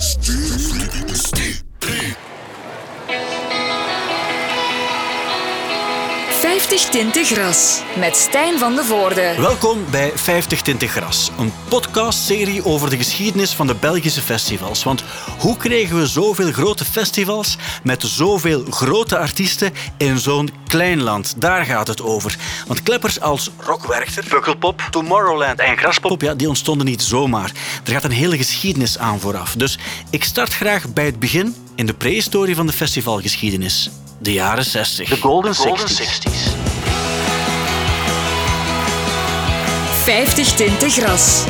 Steve. 50 Tinten Gras met Stijn van de Voorde. Welkom bij 50 Tinten Gras, een podcastserie over de geschiedenis van de Belgische festivals. Want hoe kregen we zoveel grote festivals met zoveel grote artiesten in zo'n klein land? Daar gaat het over. Want kleppers als Rockwerchter, Pukkelpop, Tomorrowland en Graspop, ja, die ontstonden niet zomaar. Er gaat een hele geschiedenis aan vooraf. Dus ik start graag bij het begin in de prehistorie van de festivalgeschiedenis. De jaren 60. De Golden, 60s. 50 Tinten Gras.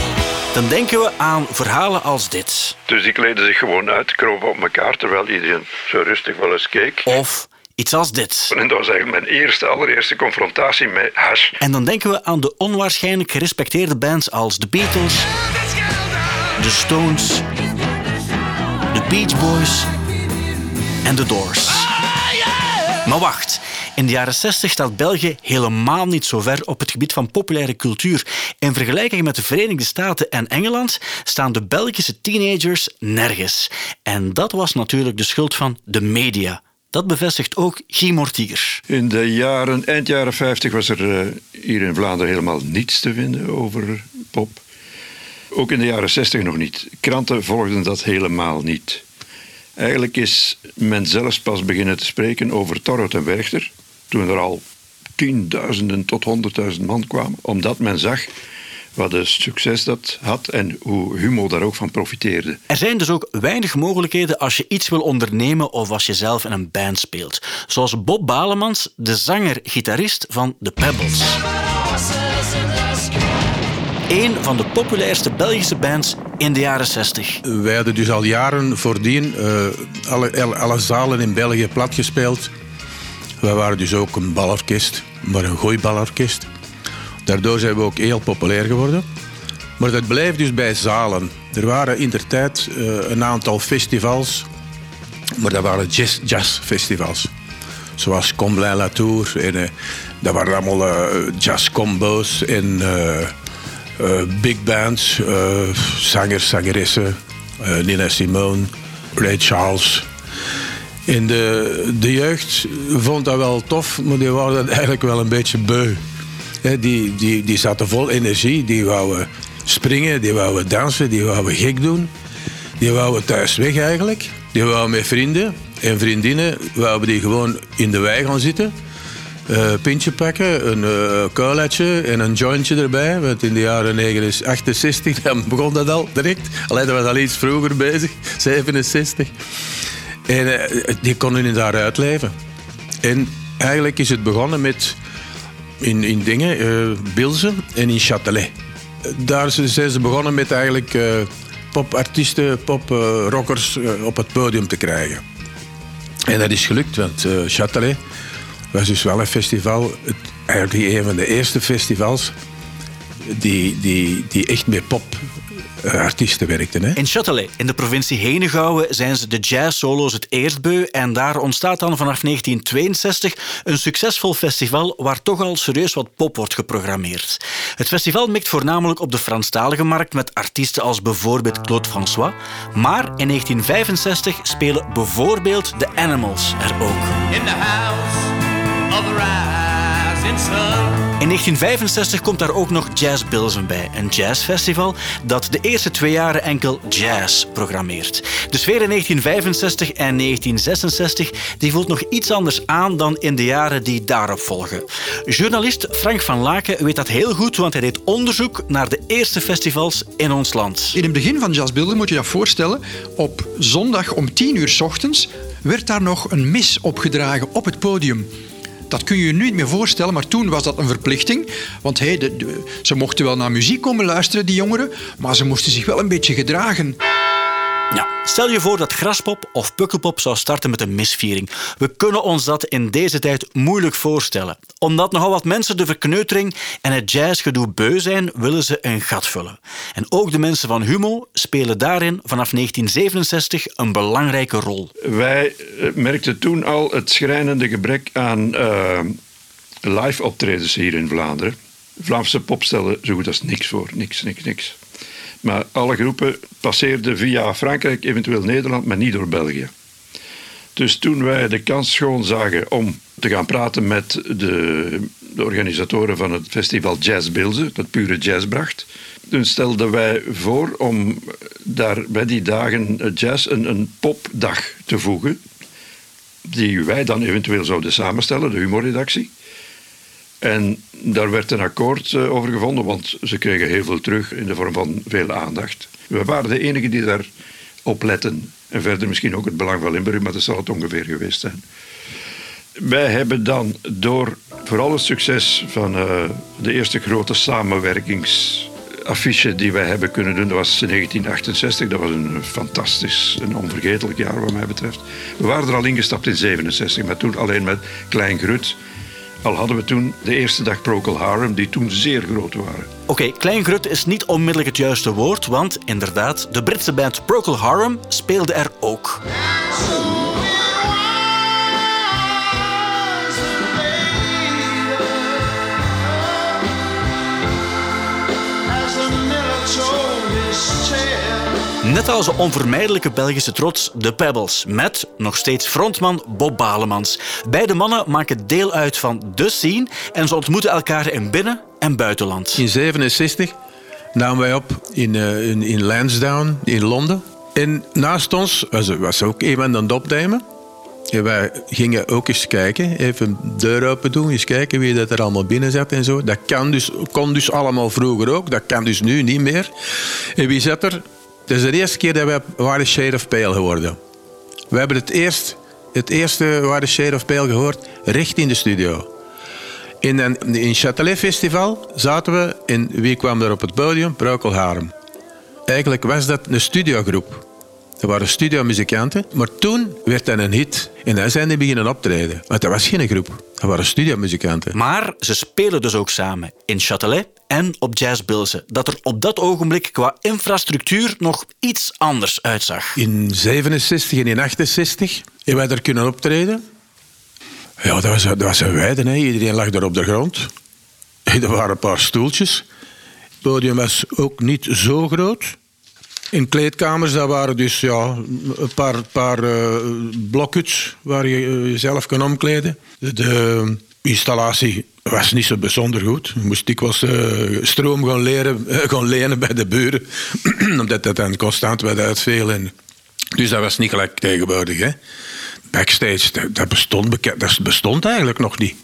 Dan denken we aan verhalen als dit. Dus die kleden zich gewoon uit, kropen op elkaar, terwijl iedereen zo rustig wel eens keek. Of iets als dit. En dat was eigenlijk mijn eerste, allereerste confrontatie met hash. En dan denken we aan de onwaarschijnlijk gerespecteerde bands als The Beatles, The Stones, The Beach Boys en Doors. Maar wacht, in de jaren 60 staat België helemaal niet zo ver op het gebied van populaire cultuur. In vergelijking met de Verenigde Staten en Engeland staan de Belgische teenagers nergens. En dat was natuurlijk de schuld van de media. Dat bevestigt ook Guy Mortier. In de jaren, eind jaren 50 was er uh, hier in Vlaanderen helemaal niets te vinden over pop. Ook in de jaren 60 nog niet. Kranten volgden dat helemaal niet. Eigenlijk is men zelfs pas beginnen te spreken over Torhout en Werchter, toen er al tienduizenden tot honderdduizend man kwamen, omdat men zag wat een succes dat had en hoe Humo daar ook van profiteerde. Er zijn dus ook weinig mogelijkheden als je iets wil ondernemen of als je zelf in een band speelt. Zoals Bob Balemans, de zanger-gitarist van The Pebbles. Een van de populairste Belgische bands in de jaren 60. Wij hadden dus al jaren voordien uh, alle, alle zalen in België platgespeeld. Wij waren dus ook een balorkest, maar een gooibalorkest. Daardoor zijn we ook heel populair geworden. Maar dat blijft dus bij zalen. Er waren in der tijd uh, een aantal festivals, maar dat waren jazz, jazzfestivals. Zoals Comblain Latour. En, uh, dat waren allemaal jazzcombo's en big bands, uh, zangers, zangeressen, uh, Nina Simone, Ray Charles. En de, de jeugd vond dat wel tof, maar die waren eigenlijk wel een beetje beu. Die, die, die zaten vol energie, die wouden springen, die wouden dansen, die wouden gek doen. Die wouden thuis weg eigenlijk. Die wouden met vrienden en vriendinnen wouden die gewoon in de wei gaan zitten uh, pintje pakken, een uh, kuiletje en een jointje erbij. Want in de jaren 68 dan begon dat al direct. Alleen dat was al iets vroeger bezig, 67. En uh, die konden in daar uitleven. En eigenlijk is het begonnen met in, in dingen, uh, Bilzen en in Châtelet. Daar zijn ze begonnen met eigenlijk popartiesten, poprockers op het podium te krijgen. En dat is gelukt, want Châtelet was dus wel een festival, het, eigenlijk een van de eerste festivals die, die, die echt met pop artiesten werkten. Hè? In Châtelet, in de provincie Henegouwen, zijn ze de jazz-solo's het eerst beu. En daar ontstaat dan vanaf 1962 een succesvol festival waar toch al serieus wat pop wordt geprogrammeerd. Het festival mikt voornamelijk op de Franstalige markt met artiesten als bijvoorbeeld Claude François. Maar in 1965 spelen bijvoorbeeld de Animals er ook. In the house. In 1965 komt daar ook nog Jazz Bilzen bij, een jazzfestival dat de eerste twee jaren enkel jazz programmeert. De sfeer in 1965 en 1966 die voelt nog iets anders aan dan in de jaren die daarop volgen. Journalist Frank van Laken weet dat heel goed, want hij deed onderzoek naar de eerste festivals in ons land. In het begin van Jazz Bilzen moet je je voorstellen, op zondag om 10 uur s ochtends werd daar nog een mis opgedragen op het podium. Dat kun je je nu niet meer voorstellen, maar toen was dat een verplichting. Want hey, ze mochten wel naar muziek komen luisteren, die jongeren, maar ze moesten zich wel een beetje gedragen. Ja, stel je voor dat Graspop of Pukkelpop zou starten met een misviering. We kunnen ons dat in deze tijd moeilijk voorstellen. Omdat nogal wat mensen de verkneutering en het jazzgedoe beu zijn, willen ze een gat vullen. En ook de mensen van Humo spelen daarin vanaf 1967 een belangrijke rol. Wij eh, merkten toen al het schrijnende gebrek aan uh, live optredens hier in Vlaanderen. Vlaamse pop stellen zo goed als niks voor. Niks, niks, niks. Maar alle groepen passeerden via Frankrijk, eventueel Nederland, maar niet door België. Dus toen wij de kans schoon zagen om te gaan praten met de, de organisatoren van het festival Jazz Bilze, dat pure jazz bracht, toen stelden wij voor om daar bij die dagen jazz een, een popdag te voegen, die wij dan eventueel zouden samenstellen, de humorredactie. En daar werd een akkoord eh, over gevonden, want ze kregen heel veel terug in de vorm van veel aandacht. We waren de enigen die daar op letten. En verder misschien ook het belang van Limburg, maar dat zal het ongeveer geweest zijn. Wij hebben dan door vooral het succes van uh, de eerste grote samenwerkingsaffiche die wij hebben kunnen doen, dat was 1968. Dat was een fantastisch, een onvergetelijk jaar wat mij betreft. We waren er al ingestapt in 67, maar toen alleen met Klein Grut al hadden we toen de eerste dag Procol Harum, die toen zeer groot waren. Oké, okay, Kleingrut is niet onmiddellijk het juiste woord, want inderdaad, de Britse band Procol Harum speelde er ook. Net als de onvermijdelijke Belgische trots, de Pebbles, met nog steeds frontman Bob Balemans. Beide mannen maken deel uit van de scene en ze ontmoeten elkaar in binnen- en buitenland. In 67 namen wij op in, uh, in, in, Lansdowne in Londen. En naast ons was, was ook iemand aan het opnemen. En wij gingen ook eens kijken, even de deur open doen, eens kijken wie dat er allemaal binnen zat en zo. Dat kan dus, kon dus allemaal vroeger ook, dat kan dus nu niet meer. En wie zat er? Het is de eerste keer dat we Shade of Pale geworden. We hebben het, eerst, het eerste of Pale gehoord recht in de studio. In een in Châtelet Festival zaten we en wie kwam er op het podium? Procol Harum. Eigenlijk was dat een studiogroep. Er waren studiomuzikanten, maar toen werd dat een hit. En dan zijn die beginnen optreden. Want dat was geen groep, dat waren studiomuzikanten. Maar ze spelen dus ook samen in Châtelet en op Jazz Bilze. Dat er op dat ogenblik qua infrastructuur nog iets anders uitzag. In 67 en in 68 hebben wij daar kunnen optreden. Ja, dat was, dat was een weide. Hè. Iedereen lag daar op de grond. Er waren een paar stoeltjes. Het podium was ook niet zo groot. In kleedkamers, dat waren dus ja, een paar, paar uh, blokjes waar je uh, jezelf kan omkleden. De, installatie was niet zo bijzonder goed. Je moest dikwijls uh, stroom gaan, leren, gaan lenen bij de buren, omdat dat dan constant werd uitveel. Dus dat was niet gelijk tegenwoordig. Hè. Backstage, dat, dat, bestond, dat bestond eigenlijk nog niet.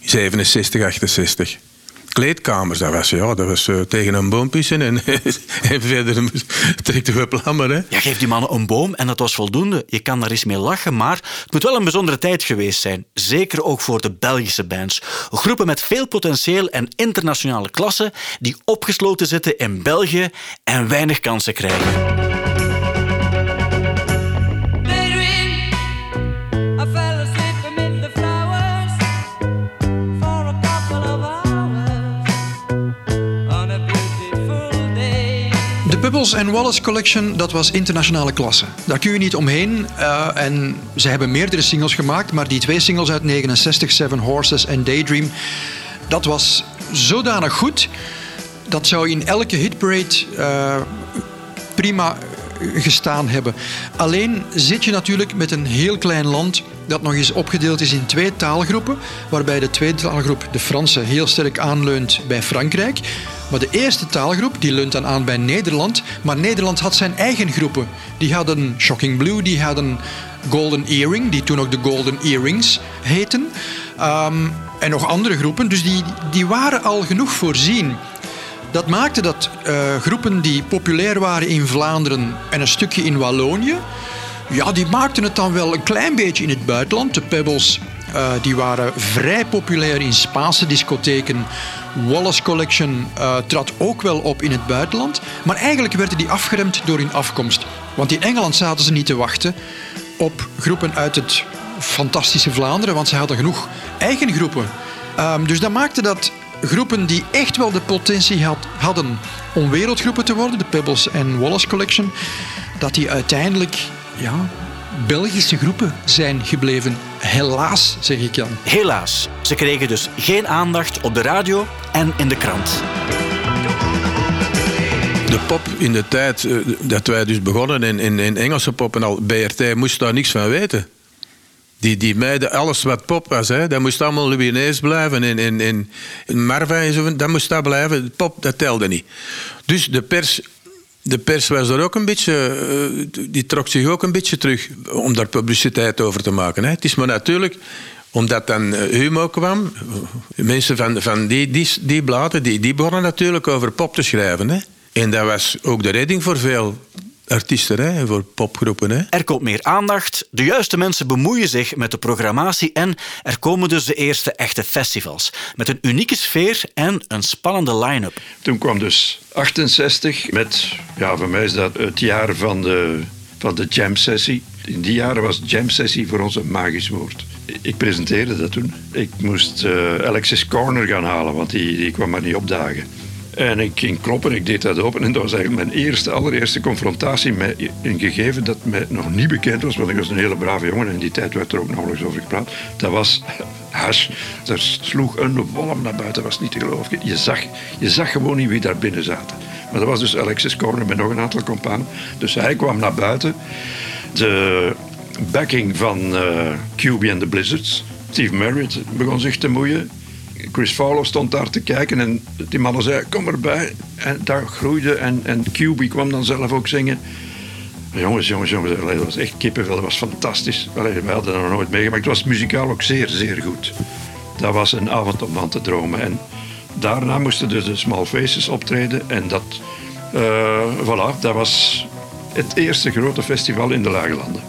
67, 68 kleedkamers. Dat was, ja, dat was tegen een boom pissen en, verder trekt we plammer. Ja, geef die mannen een boom en dat was voldoende. Je kan daar eens mee lachen, maar het moet wel een bijzondere tijd geweest zijn. Zeker ook voor de Belgische bands. Groepen met veel potentieel en internationale klasse die opgesloten zitten in België en weinig kansen krijgen. Pebbles en Wallace Collection, dat was internationale klasse. Daar kun je niet omheen. Uh, en ze hebben meerdere singles gemaakt, maar die twee singles uit 69, Seven Horses en Daydream, dat was zodanig goed. Dat zou in elke hitparade uh, prima gestaan hebben. Alleen zit je natuurlijk met een heel klein land dat nog eens opgedeeld is in twee taalgroepen, waarbij de tweede taalgroep, de Franse, heel sterk aanleunt bij Frankrijk. Maar de eerste taalgroep die leunt dan aan bij Nederland. Maar Nederland had zijn eigen groepen. Die hadden Shocking Blue, die hadden Golden Earring, die toen ook de Golden Earrings heten. Um, en nog andere groepen. Dus die, die waren al genoeg voorzien. Dat maakte dat uh, groepen die populair waren in Vlaanderen en een stukje in Wallonië, ja, die maakten het dan wel een klein beetje in het buitenland. De Pebbles uh, die waren vrij populair in Spaanse discotheken. Wallace Collection uh, trad ook wel op in het buitenland. Maar eigenlijk werden die afgeremd door hun afkomst. Want in Engeland zaten ze niet te wachten op groepen uit het fantastische Vlaanderen, want ze hadden genoeg eigen groepen. Um, dus dat maakte dat groepen die echt wel de potentie had, hadden om wereldgroepen te worden, de Pebbles en Wallace Collection, dat die uiteindelijk ja, Belgische groepen zijn gebleven. Helaas, zeg ik dan. Helaas. Ze kregen dus geen aandacht op de radio en in de krant. De pop in de tijd eh, dat wij dus begonnen in, in, in Engelse pop en al, BRT moest daar niks van weten. Die, die meiden, alles wat pop was, hè, dat moest allemaal Louis blijven. In, in, in, in Marva en zo, dat moest dat blijven. Pop, dat telde niet. Dus de pers, de pers was er ook een beetje... eh, die trok zich ook een beetje terug om daar publiciteit over te maken. Hè. Het is maar natuurlijk omdat dan eh, Humo kwam, mensen van, van die, die, die bladen, die, die begonnen natuurlijk over pop te schrijven. Hè. En dat was ook de redding voor veel artiesten, hè, voor popgroepen. Hè. Er komt meer aandacht, de juiste mensen bemoeien zich met de programmatie en er komen dus de eerste echte festivals. Met een unieke sfeer en een spannende line-up. Toen kwam dus 68 met, ja, voor mij is dat het jaar van de, van de jam sessie. In die jaren was jam sessie voor ons een magisch woord. Ik presenteerde dat toen. Ik moest eh, Alexis Corner gaan halen, want die, die kwam maar niet opdagen. En ik ging kloppen, ik deed dat open en dat was eigenlijk mijn eerste, allereerste confrontatie met een gegeven dat mij nog niet bekend was, want ik was een hele brave jongen en in die tijd werd er ook nauwelijks over gepraat. Dat was hash. Er sloeg een wolm naar buiten, was niet te geloven. Je zag, je zag gewoon niet wie daar binnen zaten. Maar dat was dus Alexis Corner met nog een aantal companen. Dus hij kwam naar buiten. De backing van uh, QB en de Blizzards. Steve Marriott begon zich te moeien. Chris Fowler stond daar te kijken en die mannen zeiden, kom erbij. En daar groeide en, en QB kwam dan zelf ook zingen. Jongens, jongens, jongens, dat was echt kippenvel, dat was fantastisch. Allee, wij hadden dat nog nooit meegemaakt. Het was muzikaal ook zeer, zeer goed. Dat was een avond om van te dromen. En daarna moesten dus de Small Faces optreden en dat, uh, voilà, dat was het eerste grote festival in de Lage Landen.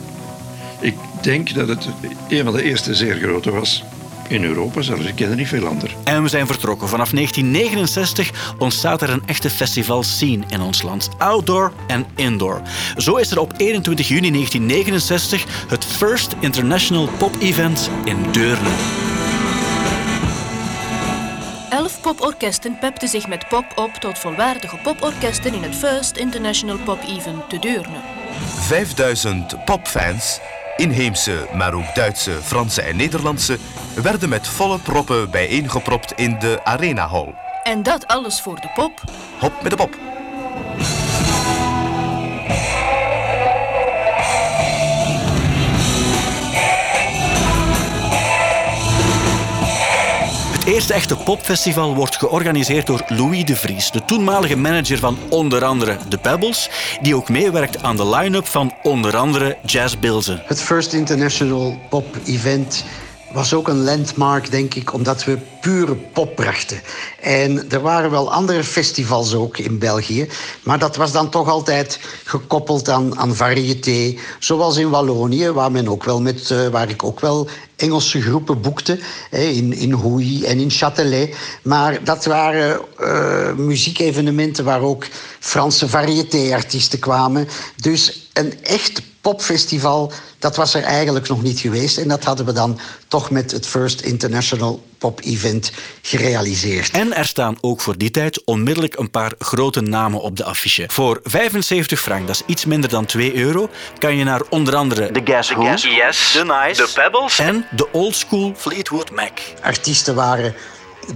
Ik denk dat het een van de eerste zeer grote was in Europa zelfs. Ik ken er niet veel andere. En we zijn vertrokken. Vanaf 1969 ontstaat er een echte festivalscene in ons land. Outdoor en indoor. Zo is er op 21 juni 1969 het First International Pop Event in Deurne. Elf poporkesten pepten zich met pop op tot volwaardige poporkesten in het First International Pop Event te Deurne. 5000 popfans inheemse, maar ook Duitse, Franse en Nederlandse, werden met volle proppen bijeengepropt in de Arena Hall. En dat alles voor de pop? Hop met de pop. Eerste echte popfestival wordt georganiseerd door Louis de Vries, de toenmalige manager van onder andere The Pebbles, die ook meewerkt aan de line-up van onder andere Jazz Bilze. Het First International Pop Event was ook een landmark, denk ik, omdat we pure pop brachten. En er waren wel andere festivals ook in België, maar dat was dan toch altijd gekoppeld aan, aan variété. Zoals in Wallonië, waar, men ook wel met, uh, waar ik ook wel Engelse groepen boekte, hè, in, in Houy en in Châtelet. Maar dat waren uh, muziekevenementen waar ook Franse variété-artiesten kwamen. Dus een echt popfestival, dat was er eigenlijk nog niet geweest. En dat hadden we dan toch met het First International Pop Event gerealiseerd. En er staan ook voor die tijd onmiddellijk een paar grote namen op de affiche. Voor 75 frank, dat is iets minder dan 2 euro, kan je naar onder andere The Guess Who, Yes, The Nice, The Pebbles en de Old School Fleetwood Mac. Artiesten waren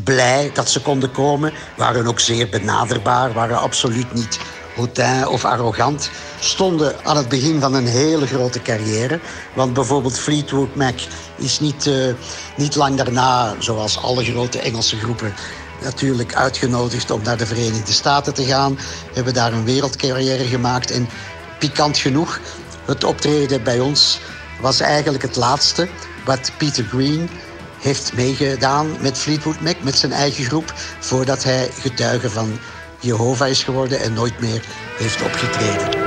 blij dat ze konden komen, waren ook zeer benaderbaar, waren absoluut niet hautain of arrogant, stonden aan het begin van een hele grote carrière. Want bijvoorbeeld Fleetwood Mac is niet, uh, niet lang daarna, zoals alle grote Engelse groepen, natuurlijk uitgenodigd om naar de Verenigde Staten te gaan. Hebben daar een wereldcarrière gemaakt. En pikant genoeg, het optreden bij ons was eigenlijk het laatste wat Peter Green heeft meegedaan met Fleetwood Mac, met zijn eigen groep, voordat hij getuige van Jehovah is geworden en nooit meer heeft opgetreden.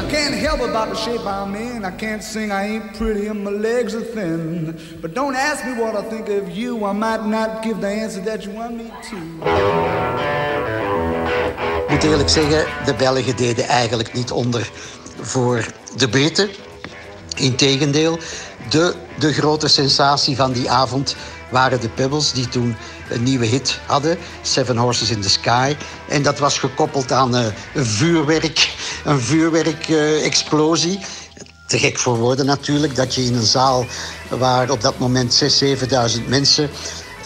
I can't help about the shape I'm in. I can't sing, I ain't pretty, and my legs are thin. But don't ask me what I think of you. I might not give the answer that you want me to. Ik moet eerlijk zeggen, de Belgen deden eigenlijk niet onder voor de Britten. Integendeel, de, de grote sensatie van die avond waren de Pebbles, die toen een nieuwe hit hadden, Seven Horses in the Sky. En dat was gekoppeld aan uh, een vuurwerk, een vuurwerkexplosie. Uh, Te gek voor woorden natuurlijk, dat je in een zaal waar op dat moment 6.000, 7.000 mensen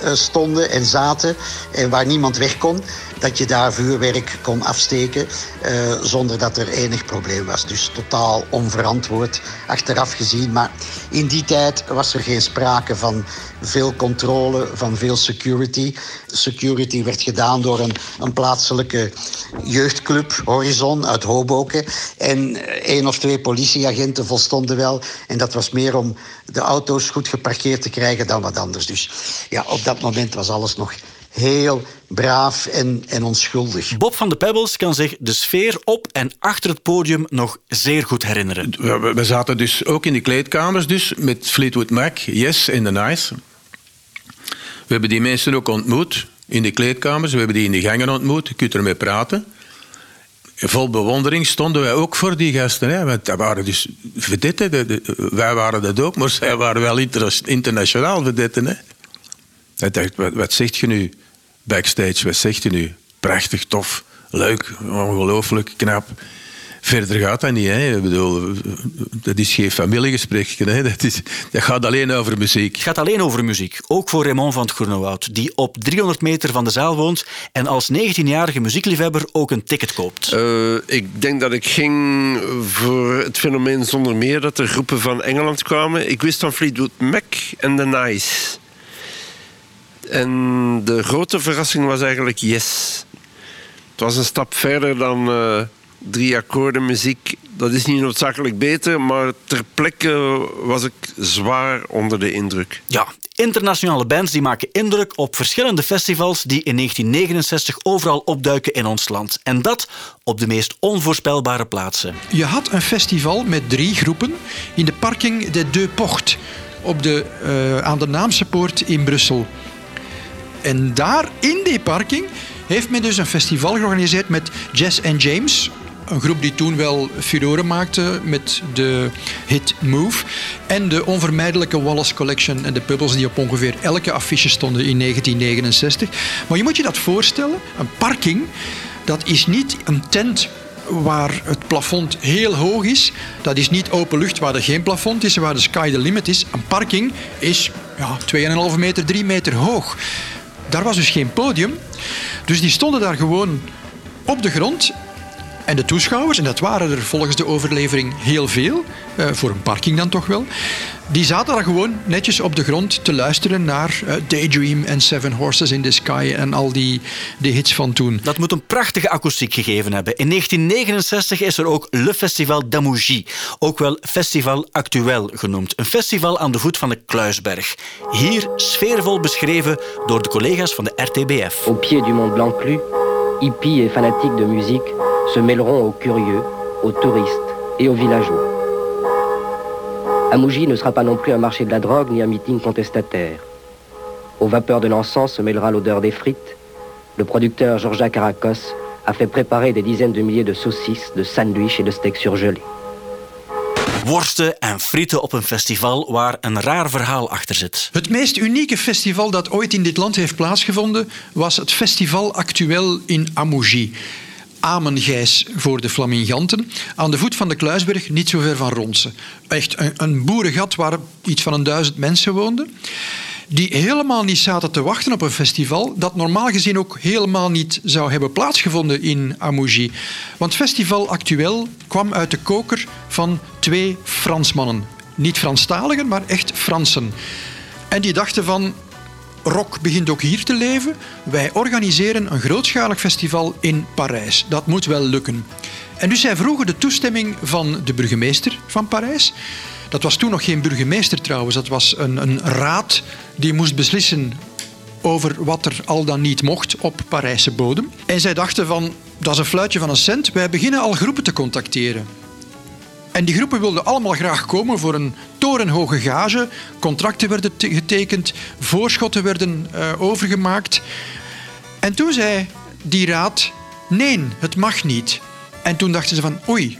uh, stonden en zaten en waar niemand weg kon, dat je daar vuurwerk kon afsteken uh, zonder dat er enig probleem was. Dus totaal onverantwoord achteraf gezien. Maar in die tijd was er geen sprake van veel controle, van veel security. Security werd gedaan door een, een plaatselijke jeugdclub, Horizon, uit Hoboken. En één of twee politieagenten volstonden wel. En dat was meer om de auto's goed geparkeerd te krijgen dan wat anders. Dus ja, op dat moment was alles nog heel braaf en, en onschuldig. Bob van de Pebbles kan zich de sfeer op en achter het podium nog zeer goed herinneren. We, we zaten dus ook in de kleedkamers dus, met Fleetwood Mac, Yes en The Nice. We hebben die mensen ook ontmoet in de kleedkamers. We hebben die in de gangen ontmoet. Je kunt ermee praten. Vol bewondering stonden wij ook voor die gasten. Hè. Want dat waren dus vedetten. Wij waren dat ook, maar zij waren wel internationaal vedetten. Hè. Ik dacht, wat, wat zegt je nu backstage? Wat zegt je nu? Prachtig, tof, leuk, ongelooflijk, knap. Verder gaat dat niet. Hè. Ik bedoel, dat is geen familiegesprek. Hè. Dat, is, dat gaat alleen over muziek. Het gaat alleen over muziek. Ook voor Raymond van het Groenewoud, die op 300 meter van de zaal woont en als 19-jarige muziekliefhebber ook een ticket koopt. Uh, ik denk dat ik ging voor het fenomeen zonder meer dat er groepen van Engeland kwamen. Ik wist van Fleetwood Mac en The Nice. En de grote verrassing was eigenlijk Yes. Het was een stap verder dan uh, drie akkoorden muziek. Dat is niet noodzakelijk beter, maar ter plekke was ik zwaar onder de indruk. Ja, internationale bands die maken indruk op verschillende festivals die in 1969 overal opduiken in ons land. En dat op de meest onvoorspelbare plaatsen. Je had een festival met drie groepen in de parking de Deux Portes op de, uh, aan de Naamse Poort in Brussel. En daar, in die parking, heeft men dus een festival georganiseerd met Jess and James. Een groep die toen wel furoren maakte met de hit Move. En de onvermijdelijke Wallace Collection en de Pebbles die op ongeveer elke affiche stonden in 1969. Maar je moet je dat voorstellen, een parking, dat is niet een tent waar het plafond heel hoog is. Dat is niet open lucht waar er geen plafond is, waar de sky the limit is. Een parking is ja, 2,5 meter, 3 meter hoog. Daar was dus geen podium. Dus die stonden daar gewoon op de grond. En de toeschouwers, en dat waren er volgens de overlevering heel veel, eh, voor een parking dan toch wel, die zaten daar gewoon netjes op de grond te luisteren naar uh, Daydream en Seven Horses in the Sky en al die, die hits van toen. Dat moet een prachtige akoestiek gegeven hebben. In 1969 is er ook Le Festival d'Amougie, ook wel Festival Actuel genoemd. Een festival aan de voet van de Kluisberg. Hier sfeervol beschreven door de collega's van de RTBF. Au pied du Mont Blanc-Lu, hippies et fanatiques de musique se mêleront aux curieux, aux touristes et aux villageois. Amougi ne sera pas non plus un marché de la drogue ni un meeting contestataire. Aux vapeurs de l'encens se mêlera l'odeur des frites. Le producteur Georgia Caracos a fait préparer des dizaines de milliers de saucisses, de sandwichs et de steaks surgelés. Worsten en frieten op een festival waar een raar verhaal achter zit. Het meest unieke festival dat ooit in dit land heeft plaatsgevonden was het Festival Actuel in Amougi. Amengijs voor de Flaminganten. Aan de voet van de Kluisberg, niet zo ver van Ronsen. Echt een, een boerengat waar iets van een duizend mensen woonden. Die helemaal niet zaten te wachten op een festival. Dat normaal gezien ook helemaal niet zou hebben plaatsgevonden in Amougi. Want festival actueel kwam uit de koker van twee Fransmannen. Niet Franstaligen, maar echt Fransen. En die dachten van, rock begint ook hier te leven. Wij organiseren een grootschalig festival in Parijs. Dat moet wel lukken. En dus zij vroegen de toestemming van de burgemeester van Parijs. Dat was toen nog geen burgemeester trouwens, dat was een, een raad die moest beslissen over wat er al dan niet mocht op Parijse bodem. En zij dachten van, dat is een fluitje van een cent, wij beginnen al groepen te contacteren. En die groepen wilden allemaal graag komen voor een torenhoge gage. Contracten werden getekend, voorschotten werden uh, overgemaakt. En toen zei die raad: nee, het mag niet. En toen dachten ze van, oei,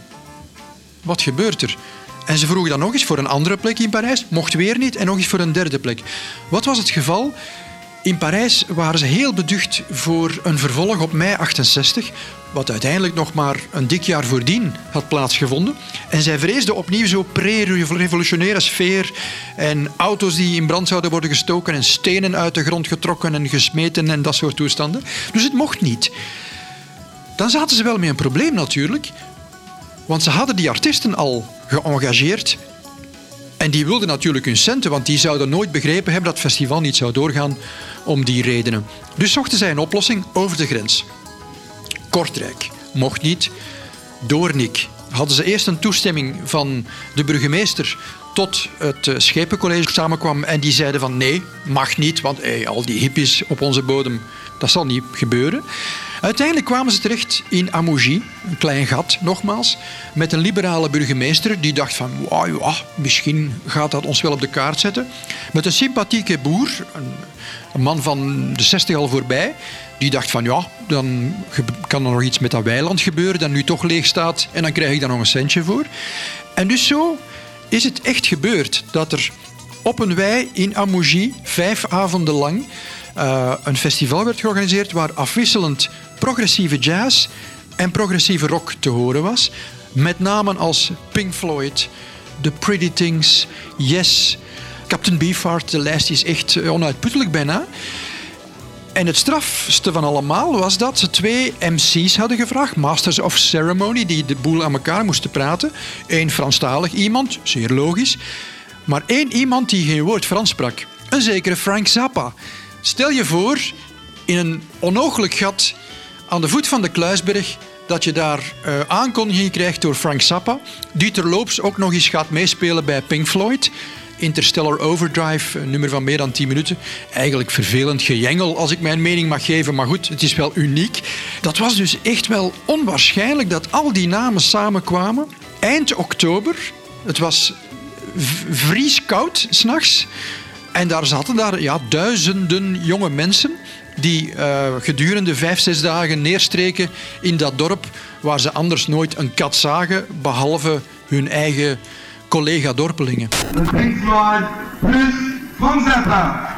wat gebeurt er? En ze vroegen dan nog eens voor een andere plek in Parijs, mocht weer niet, en nog eens voor een derde plek. Wat was het geval? In Parijs waren ze heel beducht voor een vervolg op mei 68, wat uiteindelijk nog maar een dik jaar voordien had plaatsgevonden. En zij vreesden opnieuw zo'n pre-revolutionaire sfeer en auto's die in brand zouden worden gestoken en stenen uit de grond getrokken en gesmeten en dat soort toestanden. Dus het mocht niet. Dan zaten ze wel met een probleem natuurlijk, want ze hadden die artiesten al geëngageerd en die wilden natuurlijk hun centen, want die zouden nooit begrepen hebben dat het festival niet zou doorgaan om die redenen. Dus zochten zij een oplossing over de grens. Kortrijk mocht niet. Doornik hadden ze eerst een toestemming van de burgemeester tot het eh, schepencollege samenkwam en die zeiden van nee, mag niet, want al die hippies op onze bodem, dat zal niet gebeuren. Uiteindelijk kwamen ze terecht in Amougy, een klein gat nogmaals, met een liberale burgemeester die dacht van wow, ja, misschien gaat dat ons wel op de kaart zetten. Met een sympathieke boer, een, man van de 60 al voorbij, die dacht van ja, dan kan er nog iets met dat weiland gebeuren dat nu toch leeg staat en dan krijg ik daar nog een centje voor. En dus zo is het echt gebeurd dat er op een wei in Amougy vijf avonden lang uh, een festival werd georganiseerd waar afwisselend progressieve jazz en progressieve rock te horen was. Met namen als Pink Floyd, The Pretty Things, Yes, Captain Beefheart. De lijst is echt onuitputtelijk bijna. En het strafste van allemaal was dat ze twee MC's hadden gevraagd, Masters of Ceremony, die de boel aan elkaar moesten praten. Eén Franstalig iemand, zeer logisch, maar één iemand die geen woord Frans sprak. Een zekere Frank Zappa. Stel je voor, in een onogelijk gat aan de voet van de Kluisberg, dat je daar uh, aankondiging krijgt door Frank Zappa, die terloops ook nog eens gaat meespelen bij Pink Floyd. Interstellar Overdrive, een nummer van meer dan 10 minuten. Eigenlijk vervelend gejengel, als ik mijn mening mag geven, maar goed, het is wel uniek. Dat was dus echt wel onwaarschijnlijk dat al die namen samenkwamen. Eind oktober, het was vrieskoud s'nachts. En daar zaten daar ja, duizenden jonge mensen die uh, gedurende vijf, zes dagen neerstreken in dat dorp waar ze anders nooit een kat zagen, behalve hun eigen collega-dorpelingen. Floyd plus Van.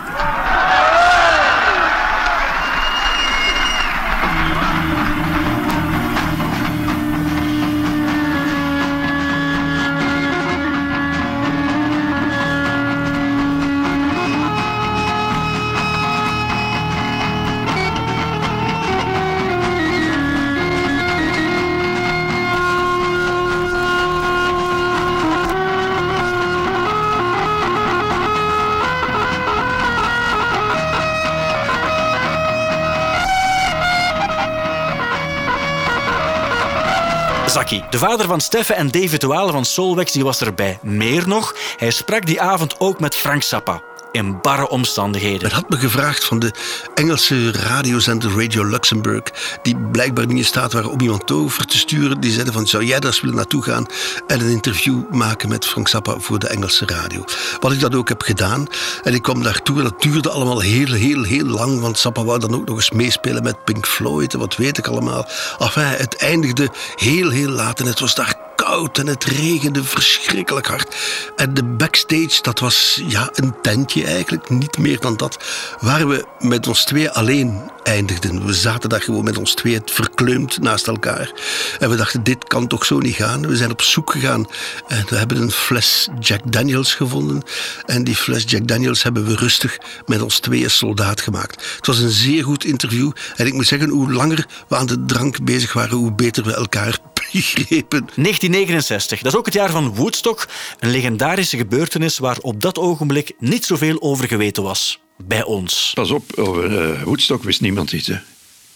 De vader van Steffe en David Wale van Solwex, die was erbij. Meer nog, hij sprak die avond ook met Frank Zappa in barre omstandigheden. Men had me gevraagd van de Engelse radiozender Radio Luxemburg, die blijkbaar niet in staat waren om iemand over te sturen. Die zeiden van, zou jij daar eens willen naartoe gaan en een interview maken met Frank Zappa voor de Engelse radio? Wat ik dat ook heb gedaan. En ik kwam daartoe en dat duurde allemaal heel, heel, heel lang, want Zappa wou dan ook nog eens meespelen met Pink Floyd en wat weet ik allemaal. Enfin, het eindigde heel, heel laat en het was daar en het regende verschrikkelijk hard. En de backstage, dat was ja, een tentje eigenlijk, niet meer dan dat, waar we met ons twee alleen eindigden. We zaten daar gewoon met ons twee verkleumd naast elkaar. En we dachten, dit kan toch zo niet gaan. We zijn op zoek gegaan en we hebben een fles Jack Daniels gevonden. En die fles Jack Daniels hebben we rustig met ons tweeën soldaat gemaakt. Het was een zeer goed interview. En ik moet zeggen, hoe langer we aan de drank bezig waren, hoe beter we elkaar begrepen. 1969, dat is ook het jaar van Woodstock. Een legendarische gebeurtenis waar op dat ogenblik niet zoveel over geweten was. Bij ons. Pas op, over uh, Woodstock wist niemand iets. Hè.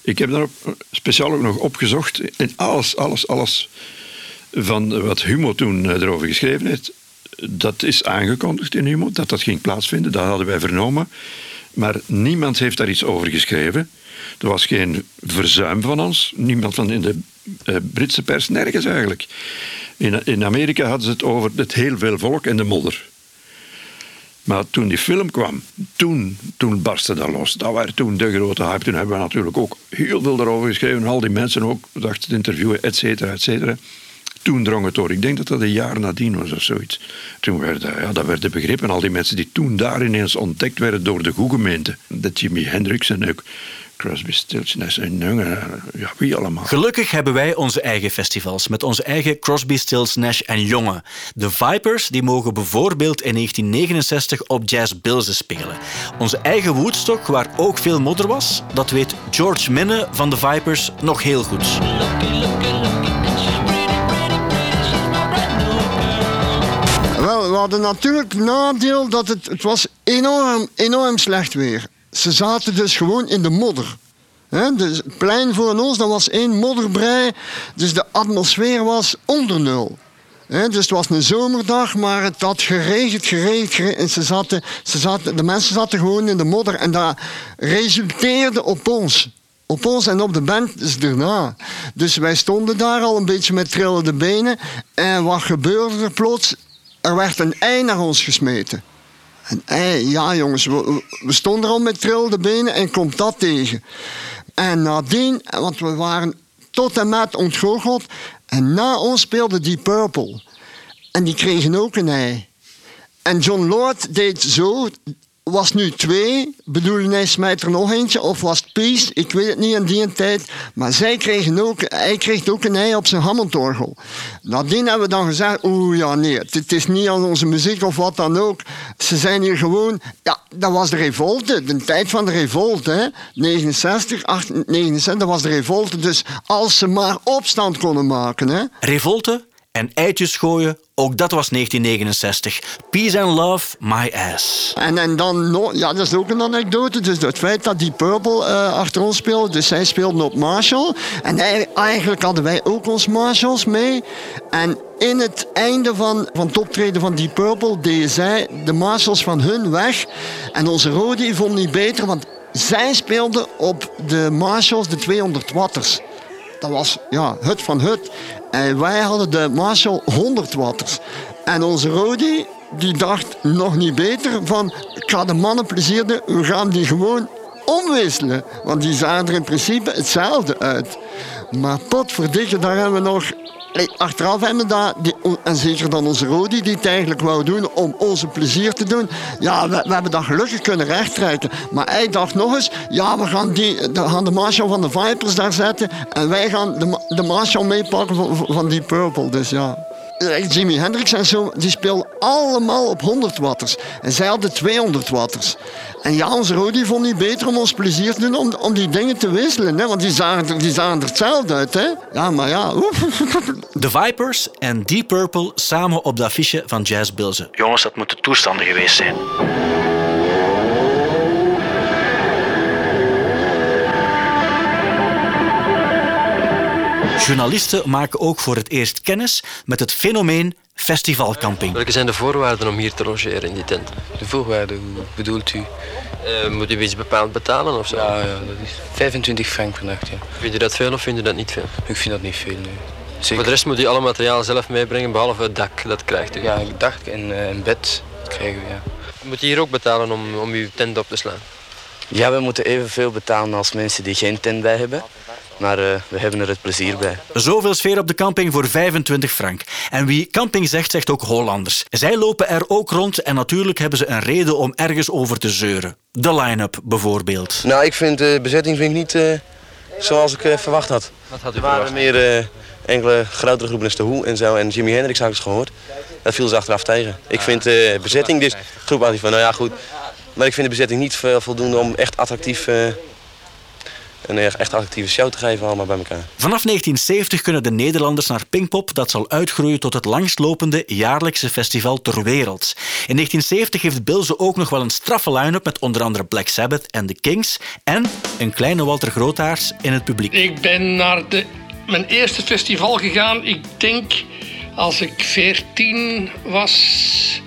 Ik heb daar speciaal ook nog opgezocht. En alles, alles, alles van wat Humo toen eh, erover geschreven heeft, dat is aangekondigd in Humo, dat dat ging plaatsvinden. Dat hadden wij vernomen. Maar niemand heeft daar iets over geschreven. Er was geen verzuim van ons. Niemand van in de uh, Britse pers, nergens eigenlijk. In, in Amerika hadden ze het over het heel veel volk en de modder. Maar toen die film kwam, toen, toen barstte dat los. Dat waren toen de grote hype. Toen hebben we natuurlijk ook heel veel erover geschreven. Al die mensen ook dachten te interviewen, et cetera, et cetera. Toen drong het door. Ik denk dat dat een jaar nadien was of zoiets. Toen werden, ja, dat werden begrepen. Al die mensen die toen daar ineens ontdekt werden door de goede gemeente. Dat Jimi Hendrix en ook Crosby, Stills, Nash en Young, eh, ja, wie allemaal. Gelukkig hebben wij onze eigen festivals met onze eigen Crosby, Stills, Nash en Jonge. De Vipers die mogen bijvoorbeeld in 1969 op Jazz Bilze spelen. Onze eigen Woodstock, waar ook veel modder was, dat weet George Minne van de Vipers nog heel goed. We hadden natuurlijk nadeel dat het, het was enorm, enorm slecht weer. Ze zaten dus gewoon in de modder. He, dus het plein voor ons, dat was één modderbrei. Dus de atmosfeer was onder nul. He, dus het was een zomerdag, maar het had geregend, geregend, geregend. En ze zaten, ze zaten, de mensen zaten gewoon in de modder. En dat resulteerde op ons. Op ons en op de band dus daarna. Dus wij stonden daar al een beetje met trillende benen. En wat gebeurde er plots? Er werd een ei naar ons gesmeten. Een ei, ja jongens, we, we stonden al met trillende benen en komt dat tegen. En nadien, want we waren tot en met ontgoocheld. En na ons speelde die Purple. En die kregen ook een ei. En John Lord deed zo, was nu twee. Bedoelde hij smijt er nog eentje? Of was het Peace? Ik weet het niet in die tijd. Maar zij kregen ook, hij kreeg ook een ei op zijn Hammondorgel. Nadien hebben we dan gezegd, oeh ja nee, het is niet aan onze muziek of wat dan ook. Ze zijn hier gewoon, ja, dat was de revolte, de tijd van de revolte. Hè? 69, 8, 69, dat was de revolte. Dus als ze maar opstand konden maken. Hè? Revolte en eitjes gooien, ook dat was 1969. Peace and love, my ass. En, en dan, nog, ja, dat is ook een anekdote. Dus het feit dat die Purple uh, achter ons speelde, dus zij speelden op Marshall. En eigenlijk hadden wij ook ons Marshalls mee. En in het einde van, van het optreden van die Purple deden zij de Marshalls van hun weg. En onze Rodi vond niet beter, want zij speelden op de Marshalls de 200 watters. Dat was ja, hut van hut. En wij hadden de Marshall 100 watters. En onze Rodi, die dacht nog niet beter van... Ik ga de mannen plezier doen, we gaan die gewoon omwisselen. Want die zagen er in principe hetzelfde uit. Maar potverdikke, daar hebben we nog achteraf hebben dat, en zeker dan onze Rodi, die het eigenlijk wou doen om onze plezier te doen. Ja, we, hebben dat gelukkig kunnen rechttrekken. Maar hij dacht nog eens, ja, we gaan, die, de, gaan de Marshall van de Vipers daar zetten en wij gaan de, de Marshall meepakken van, die Purple. Dus ja. Jimi Hendrix en zo, die speelden allemaal op 100 watters. En zij hadden 200 watters. En ja, onze Rodi vond niet beter om ons plezier te doen om, om die dingen te wisselen. Hè? Want die zagen, er, die zagen er hetzelfde uit. Hè? Ja, maar ja. De Vipers en Deep Purple samen op de affiche van Jazz Bilze. Jongens, dat moeten toestanden geweest zijn. Journalisten maken ook voor het eerst kennis met het fenomeen festivalcamping. Welke zijn de voorwaarden om hier te logeren in die tent? De voorwaarden, hoe bedoelt u? Uh, moet u iets bepaald betalen of zo? Ja, ja dat is 25 frank per nacht. Ja. Vind je dat veel of vind je dat niet veel? Ik vind dat niet veel, nu. Zeker. Voor de rest moet u alle materiaal zelf meebrengen, behalve het dak, dat krijgt u. Ja, het dak en uh, een bed krijgen we, ja. Moet je hier ook betalen om, om uw tent op te slaan? Ja, we moeten evenveel betalen als mensen die geen tent bij hebben. Maar uh, we hebben er het plezier bij. Zoveel sfeer op de camping voor 25 frank. En wie camping zegt, zegt ook Hollanders. Zij lopen er ook rond en natuurlijk hebben ze een reden om ergens over te zeuren. De line-up bijvoorbeeld. Nou, ik vind de bezetting vind ik niet uh, zoals ik uh, verwacht had. Wat had u er waren meer enkele grotere groepen als de Hoe en zo. En Jimi Hendrix had ik gehoord. Dat viel ze achteraf tegen. Ik vind de bezetting dus... Groep had van, nou ja, goed. Maar ik vind de bezetting niet voldoende om echt attractief een echt attractieve show te geven allemaal bij elkaar. Vanaf 1970 kunnen de Nederlanders naar Pinkpop, dat zal uitgroeien tot het langstlopende jaarlijkse festival ter wereld. In 1970 heeft Bilze ook nog wel een straffe line-up met onder andere Black Sabbath en The Kings en een kleine Walter Grootaars in het publiek. Ik ben naar de, mijn eerste festival gegaan, ik denk als ik 14 was.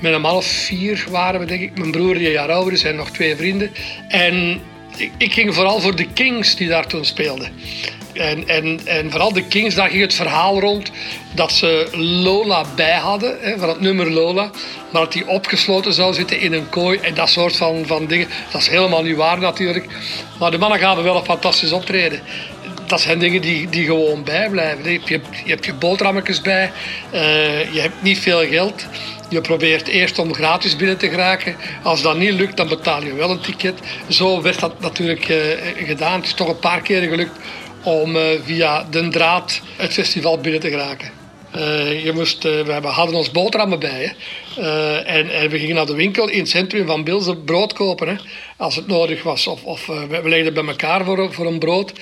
Met een half vier waren we, denk ik. Mijn broer, die een jaar ouder is, en nog twee vrienden. En ik, ging vooral voor de Kings die daar toen speelden. En, en, en vooral de Kings, daar ging het verhaal rond dat ze Lola bij hadden, hè, van het nummer Lola. Maar dat die opgesloten zou zitten in een kooi en dat soort van, van dingen. Dat is helemaal niet waar natuurlijk. Maar de mannen gaven wel een fantastisch optreden. dat zijn dingen die, die gewoon bijblijven. Je hebt je, hebt je boterhammetjes bij, uh, je hebt niet veel geld. Je probeert eerst om gratis binnen te geraken. Als dat niet lukt, dan betaal je wel een ticket. Zo werd dat natuurlijk uh, gedaan. Het is toch een paar keer gelukt om uh, via de draad het festival binnen te geraken. Uh, je moest, uh, we hadden ons boterhammen bij. Uh, en, en, we gingen naar de winkel in het centrum van Bilze brood kopen. Hè, als het nodig was. Of, of we legden bij elkaar voor, voor een brood.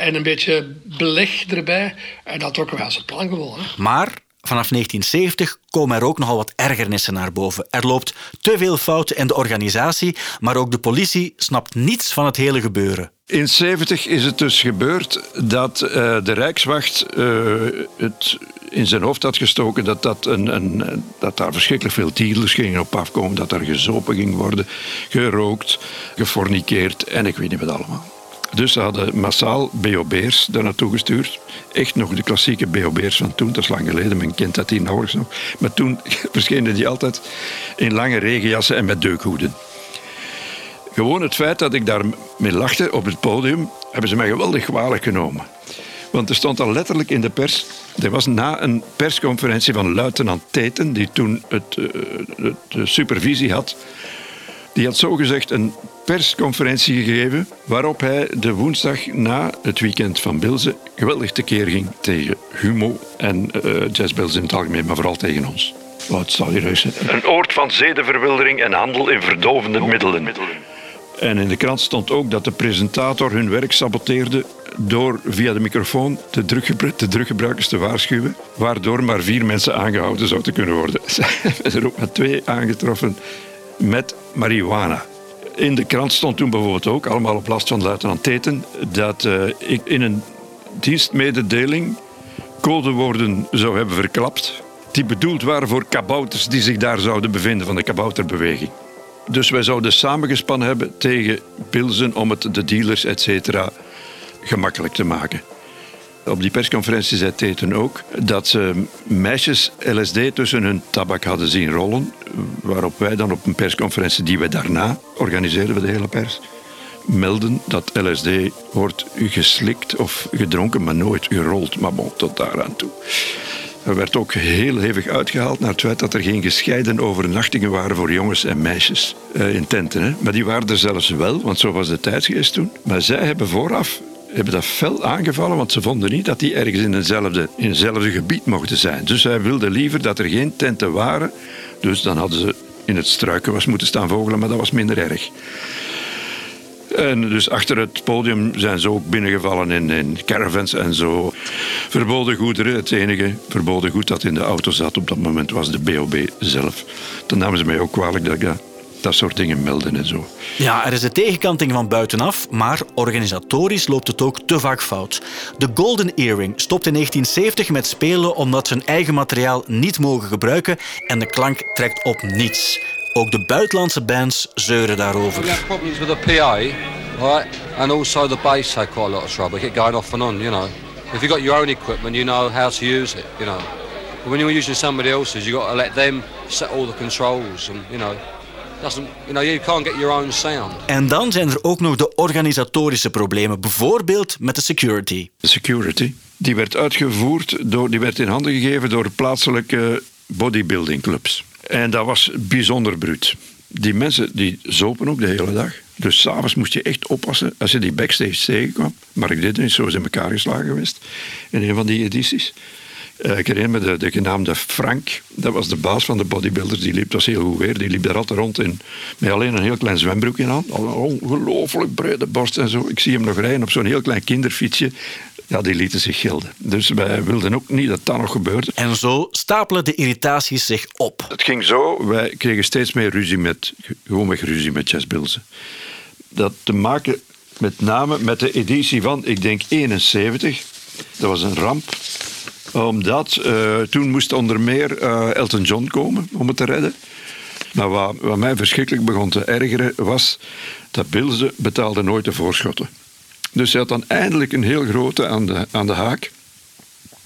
en een beetje beleg erbij. En dat trokken wij als een plan gewoon. Hè. Maar vanaf 1970 komen er ook nogal wat ergernissen naar boven. Er loopt te veel fouten in de organisatie. Maar ook de politie snapt niets van het hele gebeuren. In 70 is het dus gebeurd dat uh, de Rijkswacht uh, het in zijn hoofd had gestoken dat, dat, een, een, dat daar verschrikkelijk veel dealers gingen op afkomen, dat er gezopen ging worden, gerookt, geforniceerd en ik weet niet wat allemaal. Dus ze hadden massaal BOB'ers daar naartoe gestuurd. Echt nog de klassieke BOB'ers van toen, dat is lang geleden, men kent dat hier nauwelijks nog. Maar toen verschenen die altijd in lange regenjassen en met deukhoeden. Gewoon het feit dat ik daarmee lachte op het podium, hebben ze mij geweldig kwalijk genomen. Want er stond al letterlijk in de pers. Er was na een persconferentie van luitenant Teten, die toen het, uh, de supervisie had. Die had zogezegd een persconferentie gegeven. waarop hij de woensdag na het weekend van Bilze geweldig tekeer ging tegen Humo en uh, jazzbels in het algemeen, maar vooral tegen ons. Wat zal je zijn? Een oord van zedenverwildering en handel in verdovende middelen. En in de krant stond ook dat de presentator hun werk saboteerde door via de microfoon de, de druggebruikers te waarschuwen, waardoor maar vier mensen aangehouden zouden kunnen worden. Er zijn ook maar twee aangetroffen met marihuana. In de krant stond toen bijvoorbeeld ook, allemaal op last van luitenant Teten, dat uh, ik in een dienstmededeling codewoorden zou hebben verklapt die bedoeld waren voor kabouters die zich daar zouden bevinden van de kabouterbeweging. Dus wij zouden samengespannen hebben tegen Pilsen om het de dealers, et cetera, gemakkelijk te maken. Op die persconferentie zei Teten ook dat ze meisjes LSD tussen hun tabak hadden zien rollen. Waarop wij dan op een persconferentie die we daarna organiseerden we de hele pers, melden dat LSD wordt geslikt of gedronken, maar nooit gerold. Maar bon, tot daaraan toe. Er werd ook heel hevig uitgehaald naar het feit dat er geen gescheiden overnachtingen waren voor jongens en meisjes uh, in tenten. Hè. Maar die waren er zelfs wel, want zo was de tijdsgeest toen. Maar zij hebben vooraf hebben dat fel aangevallen, want ze vonden niet dat die ergens in hetzelfde, in hetzelfde gebied mochten zijn. Dus zij wilden liever dat er geen tenten waren. Dus dan hadden ze in het struikenwas moeten staan vogelen, maar dat was minder erg. En dus achter het podium zijn ze ook binnengevallen in, in caravans en zo. Verboden goederen, het enige verboden goed dat in de auto zat op dat moment was de BOB zelf. Dan namen ze mij ook kwalijk dat ik dat, dat soort dingen melden en zo. Ja, er is de tegenkanting van buitenaf, maar organisatorisch loopt het ook te vaak fout. De Golden Earring stopt in 1970 met spelen omdat ze hun eigen materiaal niet mogen gebruiken en de klank trekt op niets. Ook de buitenlandse bands zeuren daarover. We have problems with the PA, right? And also the bass had quite a lot of trouble. It going off and on, you know. If you got your own equipment, you know how to use it, you know. But when you're using somebody else's, you got to let them set all the controls, and you know. Doesn't, you know, you can't get your own sound. En dan zijn er ook nog de organisatorische problemen, bijvoorbeeld met de security. De security, die werd uitgevoerd, door, die werd in handen gegeven door plaatselijke bodybuilding clubs. En dat was bijzonder bruut. Die mensen die zopen ook de hele dag. Dus s'avonds moest je echt oppassen als je die backstage tegenkwam. Maar ik deed niet, zo is in elkaar geslagen geweest in een van die edities. Uh, ik herinner me de, de genaamde Frank, dat was de baas van de bodybuilders. Die liep, dat was heel goed weer, die liep daar altijd rond in, met alleen een heel klein zwembroekje aan. Ongelooflijk brede borst en zo. Ik zie hem nog rijden op zo'n heel klein kinderfietsje ja, die lieten zich gelden. Dus wij wilden ook niet dat dat nog gebeurde. En zo stapelen de irritaties zich op. Het ging zo, wij kregen steeds meer ruzie met, gewoonweg ruzie met Jazz Bilze. Dat te maken met name met de editie van, ik denk, 71. Dat was een ramp omdat uh, toen moest onder meer uh, Elton John komen om het te redden. Maar wat, wat, mij verschrikkelijk begon te ergeren was dat Bilze betaalde nooit de voorschotten. Dus hij had dan eindelijk een heel grote aan de, aan de haak.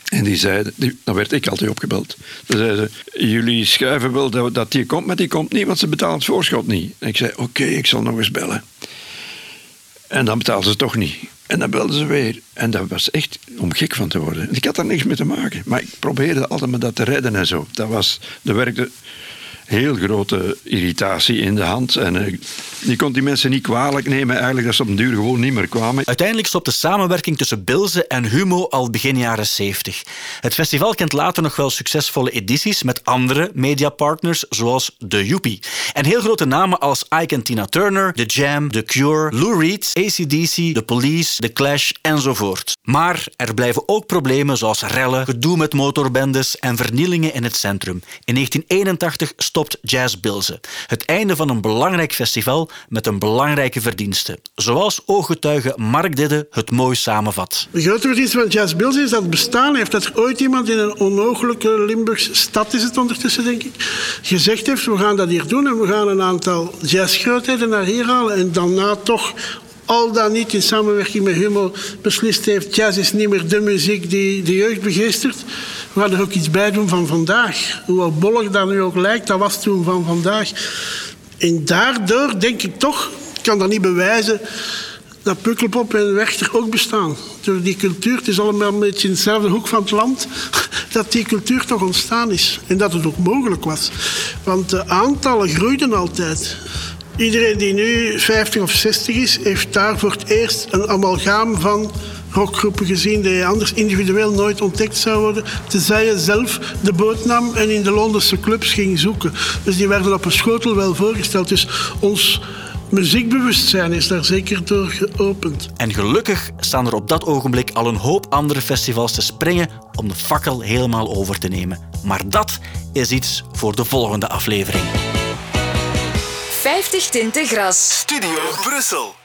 En die zeiden, dan werd ik altijd opgebeld. Dan zeiden ze, jullie schrijven wel dat, dat die komt, maar die komt niet, want ze betalen het voorschot niet. En ik zei, oké, ik zal nog eens bellen. En dan betaalden ze toch niet. En dan belden ze weer. En dat was echt om gek van te worden. Ik had daar niks mee te maken. Maar ik probeerde altijd me dat te redden en zo. Dat was, dat werkte heel grote irritatie in de hand. En uh, je kon die mensen niet kwalijk nemen, eigenlijk dat ze op een duur gewoon niet meer kwamen. Uiteindelijk stopt de samenwerking tussen Bilze en Humo al begin jaren 70. Het festival kent later nog wel succesvolle edities met andere mediapartners, zoals The Joepie. En heel grote namen als Ike en Tina Turner, The Jam, The Cure, Lou Reed, ACDC, The Police, The Clash enzovoort. Maar er blijven ook problemen zoals rellen, gedoe met motorbendes en vernielingen in het centrum. In 1981 stopt Jazz Bilze. Het einde van een belangrijk festival met een belangrijke verdienste. Zoals ooggetuige Mark Didde het mooi samenvat. De grote verdienste van Jazz Bilze is dat het bestaan heeft dat ooit iemand in een onmogelijke Limburgse stad is het ondertussen, denk ik, gezegd heeft we gaan dat hier doen en we gaan een aantal jazzgrootheden naar hier halen en daarna toch al dan niet in samenwerking met Humo beslist heeft... jazz is niet meer de muziek die de jeugd begeestert. Gaan er ook iets bij doen van vandaag. Hoe bollig dat nu ook lijkt, dat was toen van vandaag. En daardoor denk ik toch, ik kan dat niet bewijzen... dat Pukkelpop en Werchter ook bestaan. Door die cultuur, het is allemaal een beetje in dezelfde hoek van het land... dat die cultuur toch ontstaan is. En dat het ook mogelijk was. Want de aantallen groeiden altijd. Iedereen die nu 50 of 60 is, heeft daar voor het eerst een amalgaam van rockgroepen gezien die anders individueel nooit ontdekt zou worden, tenzij je zelf de boot nam en in de Londense clubs ging zoeken. Dus die werden op een schotel wel voorgesteld. Dus ons muziekbewustzijn is daar zeker door geopend. En gelukkig staan er op dat ogenblik al een hoop andere festivals te springen om de fakkel helemaal over te nemen. Maar dat is iets voor de volgende aflevering. 50 tinten gras. Studio Brussel.